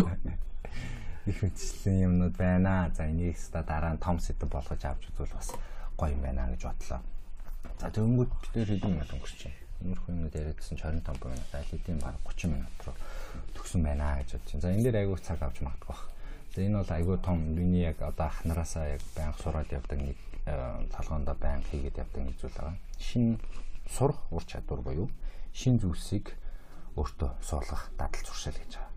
их мэдчлэн юмнууд байна. За энийг ста дараа нь том сэдв болгож авч үзвэл бас гоё юм байна гэж бодлоо. За тэгэнгүүт дээр хэдэн минут өнгөрч байна. Иймэрхүү юмнууд яриадсан 25 минут, аль хэдийн баг 30 минут руу төгсөн байна гэж бодчих. За энэ дээр айгүй цаг авч магадгүй бах. За энэ бол айгүй том миний яг одоо ахнараасаа яг байнга сураад явдаг нэг талгоонд байнга хийгээд явдаг нэг зүйл байгаа. Шин сурах ур чадвар буюу шин зүйлсийг өөртөө суулгах дадал зуршил гэж байгаа.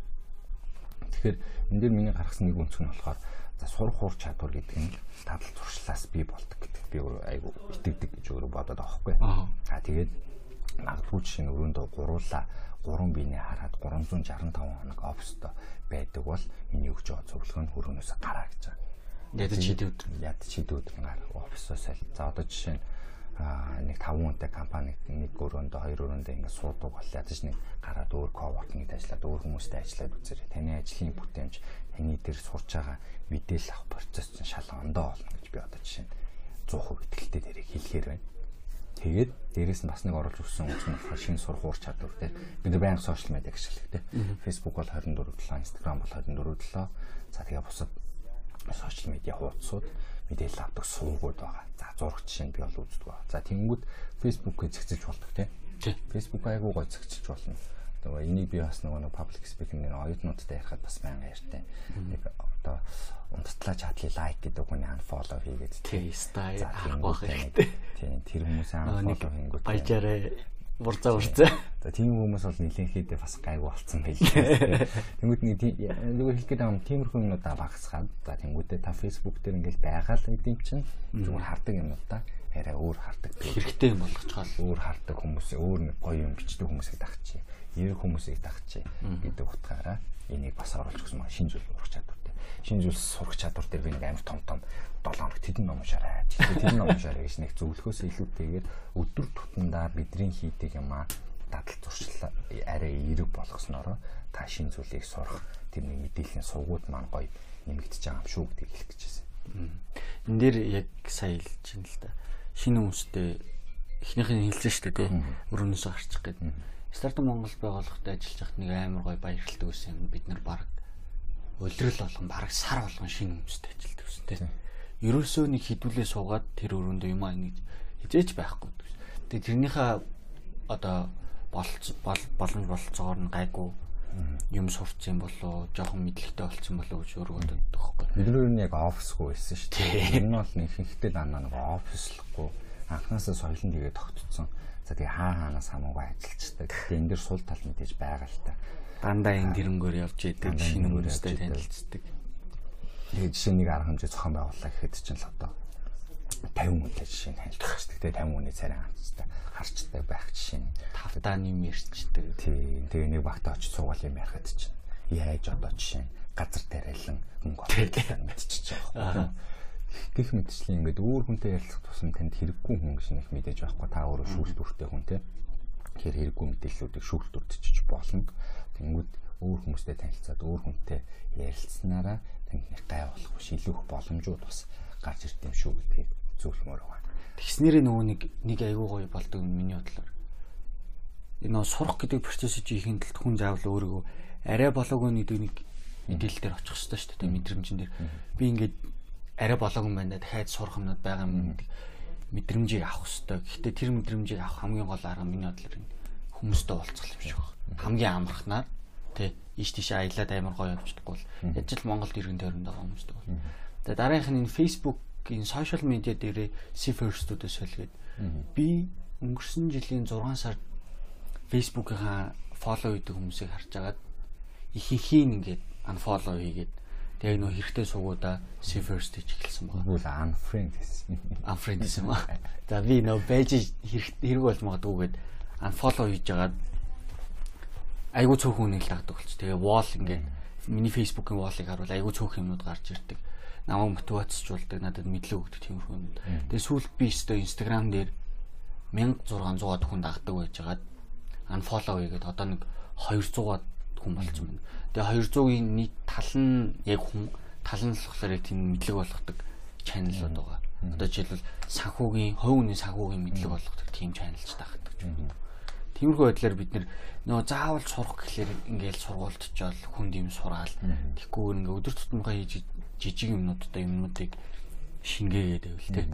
Тэгэхээр энэ дээр миний гаргасан нэг үнцг нь болохоор за сурах ур чадвар гэдэг нь дадал зуршлаас бий болдог гэдэг би айгу итгэдэг гэж өөрөө бодоод байгаа хгүй. Аа тэгээд магадгүй жишээ нь өрөөндөө гуруула 3 биенээ хараад 365 хоног оффисто байдаг бол энэ өгч байгаа зөвлөгөө нь хөрөөнөөс гараа гэж байгаа. Ядаж шийдвэр өдөр. Ядаж шийдвэр өдөр гар оффисоос аль. За одоо жишээ нь нэг 5 хүнтэй компани нэг өрөөндөө хоёр өрөөндөө ингэ суудаг бол ядаж нэг гараад өөр коворкинг ажиллаад өөр хүмүүстэй ажиллаад үзээрэй. Таны ажлын бүтээмж таны дээр сурч байгаа мэдээлэл авах процесс чинь шал ондоо болно гэж би одоо жишээ нь 100% итгэлтэй дээрээ хэлэхээр байна. Тэгээд дээрэс нь бас нэг оруулж өгсөн үгс нь болохоор шинэ сурах ур чадвар те. Бид нар баян сошиал медиа ашиглах те. Facebook бол 24 7, Instagram бол 24 7. За тэгээ бусад сошиал медиа хуудасууд мэдээлэл авдаг сувгууд байгаа. За зураг жишээ нь би бол үздэг ба. За тэнгүүд Facebook-ыг зэгцэж болдог те. Facebook айгуу гой зэгцэж болно. Тэгээ энийг би бас нөгөө public speaking-ийн оюутнуудтай ярихад бас байнга ярьтай. Нэг одоо унттлаа чатлыг лайк гэдэг хүний unfollow хийгээд тий стайл авах хэрэгтэй. Тийм тэр хүмүүсээ unfollow хийнгүүт баяжаарэ урзаа урзаа. За тийм хүмүүс бол нэлээд бас гайгүй болцсон байлээ. Тэнгүүд нэг нөгөө хэлэх гээд байгаа тиймэрхүү юмнуудаа багасгаад за тэнгүүдээ та Facebook дээр ингээл байгаа л гэдэм чинь зүгээр хардаг юмнуудаа арай өөр хардаг. Хэрэгтэй юм болгочгоо өөр хардаг хүмүүс өөр нэг гоё юм бичдэг хүмүүсийг дагчих. Эрэг хүмүүсийг дагчих гэдэг утгаараа энийг бас оруулж өгсөн маа шинж зүйл урах чадвар шинэ зүйлс сурах чадвар дээр би нэг амар том том 7 хоног тэдэн ном уншаарай. Тэдэн ном уншаарай гэж нэг зөвлөхөөс илүүтэйгээр өдөр тутамдаа бидний хийдэг юм аа дадал туршлаа арай эерэг болгосноор та шинэ зүйлийг сурах тэрний мэдээллийн сувгууд маань гоё нэмэгдэж байгаа юм шүү гэдгийг хэлэх гэж байна. Энд дээр яг сая хэлж байна л да. Шинэ хүмүүстэй эхнийх нь хэлсэн шүү дээ тий. Өрөөнөөсөө гарчих гэдэг. Стартап Монгол байгууллагад ажиллаж байхад нэг амар гоё баярлалтай юм бид нар баг улирал болгон бараг сар болгон шинэ хүмүүстэй ажилтдаг гэсэн тийм. Ерөөсөө нэг хідүүлээ суугаад тэр өрөөндөө юм аа ингэж хизээч байхгүй. Тэгээ тэрнийхээ одоо боломж болцоогоор нь гайгүй юм сурцсан болоо жоохон мэдлэгтэй болцсон болоо гэж өөрөө боддог байхгүй. Бид нь яг офисгүй байсан шүү дээ. Энэ бол нэг ихтэй дандаа нэг офислахгүй анхнаасаа соёлон тэгээ тогтцсон. За тэгээ хаа хаанаас хамаагүй ажиллаждаг. Тэгээ энэ дэр сул тал мэдээж байгаа л та. Дандаа энэ тэрнгөөр явж идэг шинэ хүмүүстэй танилцдаг. Тэгээ жишээ нэг арга хэмжээ зохион байгууллаа гэхэд чинь л одоо 50 хүнтэй жишээ нь танилцах шүү дээ. 50 хүний царай ганцтай харчдаг байх жишээ нь. Тавтаа нэм ярьчдаг. Тий. Тэгээ нэг багтаа очиж суугаал юм ярихад чинь яаж одоо жишээ газар тариалан мөнгө олох мэдчихэж байгаа. Гэх мэтчлэн ингээд өөр хүнтэй ярилцах тусам танд хэрэггүй хүн гэж нэг мэдээж байхгүй та өөрөө шүүлтүртэй хүн те. Тэр хэрэггүй мэдээллүүдийг шүүлтүртчиж болно. Тэнгүүд өөр хүмүүстэй танилцаад өөр хүнтэй ярилцсанараа танд нэг гай болох биш илүү их боломжууд бас гарч ирд юм шүү гэдгийг зөвлөмөр байна. Тэгснэрээ нөгөө нэг нэг айгүй гоё болдог миний бодлоор. Энэ нөө сурах гэдэг процесс хийхин тулд хүн заавал өөрийгөө арай болоогүй нэг нэг мэдээлэл дээр очих хэрэгтэй шүү дээ мэдрэмжэн дээр. Би ингээд арай болоогүй юм байна дахиад сурах юмнууд байгаа юм гэдэг мэдрэмжийг авах хэрэгтэй. Гэхдээ тэр мэдрэмжийг авах хамгийн гол арга миний бодлоор хүмүүстэй уулзах юм шиг байна. Хамгийн амархнаар тий иш тийш аялаад амар гоё явчихдаггүй бол яж л Монголд иргэн тойронд байгаа хүмүүстэй бол. Тэгээ дараагийнх нь энэ Facebook энэ сошиал медиа дээрээ Cifers-уудаас солигээд би өнгөрсөн жилийн 6 сард Facebook-ийнхаа фоллоу хийдэг хүмүүсийг харж агаад ихэнхийн ингээд unfollow хийгээд Тэгээ нөө хэрэгтэй суугуудаа Cifers гэж эхэлсэн байна. Тэгвэл unfriend гэсэн. Unfriend гэсэн ба. За би нөө байж хэрэг болж магадгүйгээд unfollow хийж агаад айгүй цөөхөн нэг л дагдаг болчих. Тэгээ wall ингээд миний Facebook-ийн wall-ыг харуул айгүй цөөх юмнууд гарч ирдэг намайг мотивацжуулдаг надад мэдлэг өгдөг тиймэрхүү юм. Тэгээ сүүлд би өөртөө Instagram дээр 1600-аад хүн дагдаг байжгаад unfollow хийгээд одоо нэг 200-аад хүн болсон байна. Тэгээ 200-ийн нийт тал нь яг хүн тал нь болохоор яг тийм мэдлэг болгодог чаналууд байгаа. Одоо жишээлбэл санхүүгийн, хүний санхүүгийн мэдлэг болгодог тийм чаналч тагдаг ч юм. Тиймэрхүү байдлаар бид нөө заавал сурах гэхлээр ингээл сургуультчаал хүнд юм сураал. Тэгэхгүй ингээ өдөр тутмынхаа хийж жижиг юмнуудтай юмнуудыг шингээгээд байвал тэ.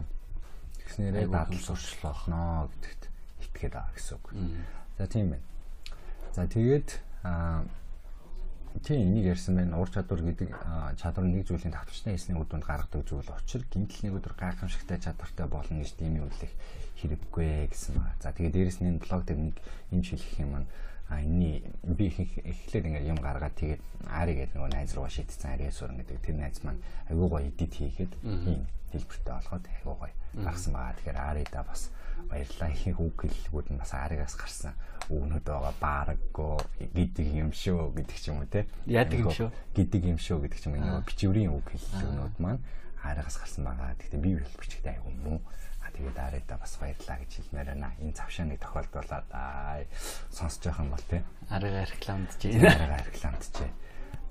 Тэгснээрээ дадал сурчлал болно гэдэгт итгэхэд байгаа гэсэн үг. За тийм байна. За тэгээд аа тийм нэг ярьсан байна. Ур чадвар гэдэг чадвар нэг зүйлийн давтагчны хийсний үр дүнд гаргадаг зүйл учир гинтл нэг өдөр гайхамшигтай чадвартай болно гэж тийм юм үлэх хэрэггүй гэсэн ба. За тэгээд дээрэс нь блог дээр нэг юм хэлэх юм а энэний би эхлээд ингээд юм гаргаад тэгээд Ари гэдэг нөгөө найз руу шийдсэн Ари суурин гэдэг тэр найз маань айгүй гоё эдит хийгээд ийм хэлбэртэй болгоод айгүй гоё гаргасан байгаа. Тэгэхээр Арида бас баярлалаа их үг хэллгүүд нь бас Аригаас гарсан үгнүүд байгаа баараггүй гэдэг юм шүү гэдэг ч юм уу те. Яадаг юм шүү. гэдэг юм шүү гэдэг ч юм уу бичвэрийн үг хэллгүүд маань Аригаас гарсан байгаа. Гэхдээ би бичгтэй айгүй муу тэгээд арайда бас баярлаа гэж хэлмээр байна. Энэ цавшааны тохиолдуулаад аа сонсож байх юм бол тий. Арайга рекламдж байна. Арайга рекламдж байна.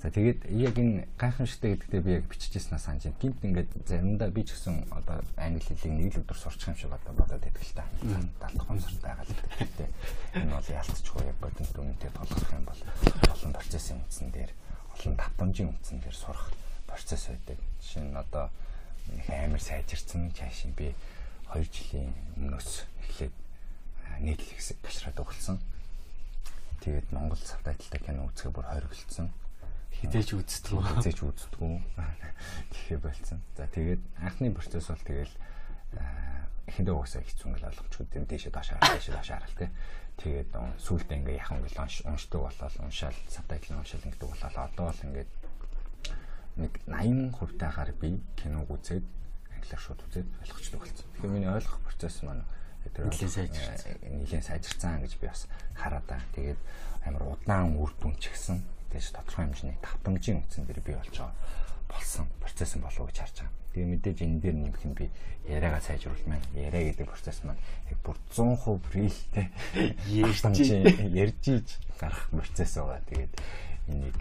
За тэгээд яг энэ гайхамшигтай гэдэгтээ би яг биччихснаа санаж байна. Гинт ингээд заримдаа би ч гэсэн одоо англи хэлийг нэг л өдөр сурчих юм шиг одоо бодоод байдаг л та. 70 сард байгаа л гэдэг. Энэ бол ялцчихгүй яг бодит үнэтэй толгох юм бол олон процессын үндсэн дээр олон давтамжийн үндсэн дээр сурах процесс байдаг. Жишээ нь одоо их амар сайжирсан чааш би 2 жилийн өмнөөс эхлээд нийтлэгс гашраад өгсөн. Тэгээд Монгол сабтайлтай кино үзэхээ бүр хориглолцсон. Хизээч үздэггүй. Хизээч үздэггүй. Тэгэхээр болцсон. За тэгээд анхны процесс бол тэгэл эхэндээ уусаа хэцүү ингээл ойлгомжгүй юм дээшээ доош харах дээшээ доош харах тий. Тэгээд сүүлдээ ингээ яхан ингээл уншдаг болол уншаал сабтайтл уншаал ингэдэг болол одоо бол ингээд нэг 80% таагаар би киног үзээд англиар шууд үзээд ойлгочтой болсон. Тэгэхээр миний ойлгох процесс маань тэр нэлээд сайжирсан. Нэлээд сайжирсан гэж би бас хараад байгаа. Тэгээд амар удаан үр дүн ч гэсэн тэгэж тодорхой хэмжээний давтамжийн үндсэн дээр би болж байгаа болсон процесс болов уу гэж харж байгаа. Тэгээ мэдээж энэ дээр нэмэх нь би яриагаа сайжруулах маань яриа гэдэг процесс маань яг бүр 100% реалтэй ярьж ярьж гарах процесс байгаа. Тэгээд энийг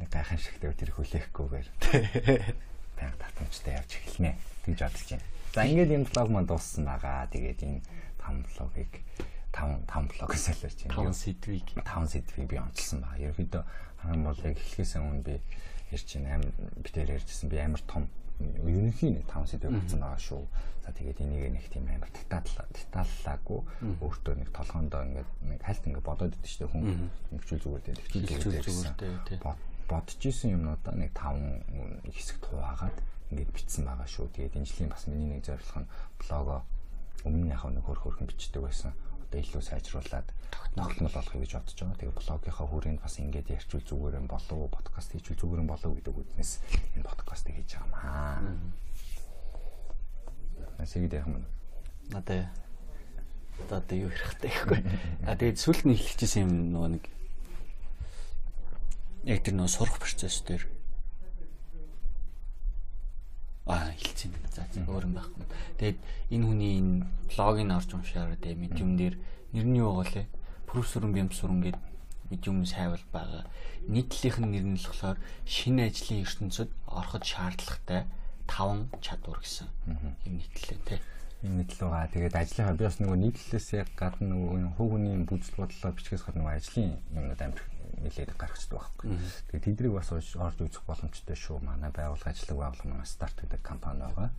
нэг гайхамшигтай тэр хүлээхгүйгээр байнга татамжтай явж эхэлнэ гэж бодож байна. За ингээд энэ блог маань дууссан байгаа. Тэгээд энэ 5 блогийг 5 5 блог солиорч байна. 5 сэдвийг 5 сэдвийг би онцлсан байна. Ерөнхийдөө хамгийн бол яг эхлэхээс өмнө би ярьж байна. Амар битээр ярьжсэн би амар том ерөнхийн нэг 5 сэдв болсон байгаа шүү. За тэгээд энийг нэг тийм амар деталлаа деталлаагүй өөртөө нэг толгоондоо ингээд нэг хальт ингээд бодоод идэв дээ хүн нэгчүүл зүгээр дээ. Тэгчүүл зүгээр дээ. Бодож исэн юмнуудаа нэг 5 хэсэг хуваагаад ингээд бичсэн байгаа шүү. Тэгээд энэ жилийн бас миний нэг зорилго нь блогоо өмнө нь яг нэг хөрх хөрхэн бичдэг байсан одоо илүү сайжруулад тогтмол болохыг гэж бодож байгаа. Тэгээ блогийнхаа хүрээнд бас ингээд ярьчул зүгээр юм болов уу, подкаст хийчул зүгээр юм болов уу гэдэг үднэс энэ подкастыг хийж байгаа маа. Насиг дэх юм. Одоо одоо юу хэрэгтэй гэхгүй. А тэгээд сүлд нь эхлэжсэн юм нөгөө нэг яг тэр нөгөө сурах процесс дээр аа хэлцэн. За өөр юм байхгүй. Тэгээд энэ хүний энэ блогийг орж уншаараа тэгээд медиум дээр нэр нь юу байгаа лээ? Профессор Бямс сүрэн гээд медиум сайвал байгаа. Нийтлэлийнх нь нэр нь болохоор шинэ ажлын ертөнцид ороход шаардлагатай 5 чадвар гэсэн юм нийтлэлээ тий юм мэтлээ байгаа. Тэгээд ажлынхаа би бас нөгөө нийтлэлээс гадна нөгөө хувь хүний бүжил бодлоо бичгээс гадна нөгөө ажлын юмнууд амир нэлээд гаргацдаг байхгүй. Тэгээд тэднийг бас орж үзэх боломжтой шүү. Манай байгууллага ажиллаг байгууллага манай старт гэдэг компани байгаа.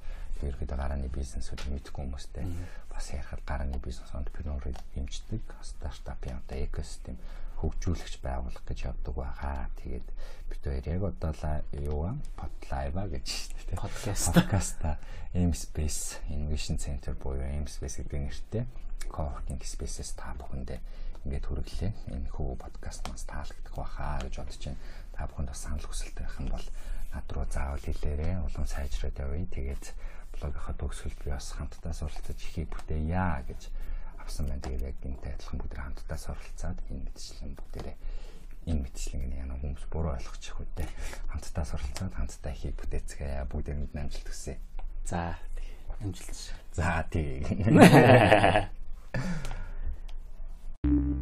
Ерөөдөө гарааны бизнесүүд мэдхгүй хүмүүстэй бас ярихад гарааны бизнес entrepreneur-ыг хэмждэг стартапын одоо экосистем хөгжүүлэгч байгуулах гэж явдаг байгаа. Тэгээд бид хоёр яг одоо юу подлайва гэж тийм подкаст подкаста M Space Innovation Center буюу M Space гэдэг нэртэй co-working space-с та бүхэндээ ингээд хүргэлээ. Энэ хүү подкаст мас таалагдах байхаа гэж бодож байна. Та бүхэнд бас санал хүсэлт байх юм бол над руу заавал хэлээрэй. Улам сайжраад явъя. Тэгээд блогийнхаа төгсгөлд би бас хамтдаа суралцаж ихийг бүтээе гэж авсан байна. Тэгээд яг гинтэй адилхан бүгд хамтдаа суралцаад энэ мэтчлэн бүгдээрээ энэ мэтчлэн гэнэ яна хүмүүс буруу ойлгочих үедээ хамтдаа суралцаад хамтдаа ихийг бүтээцгээе. Бүгд энд амжилт хүсье. За амжилт. За тий.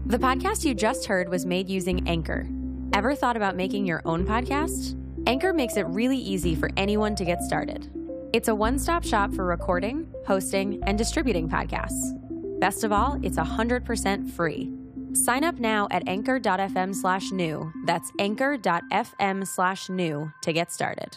The podcast you just heard was made using Anchor. Ever thought about making your own podcast? Anchor makes it really easy for anyone to get started. It's a one stop shop for recording, hosting, and distributing podcasts. Best of all, it's 100% free. Sign up now at anchor.fm slash new. That's anchor.fm slash new to get started.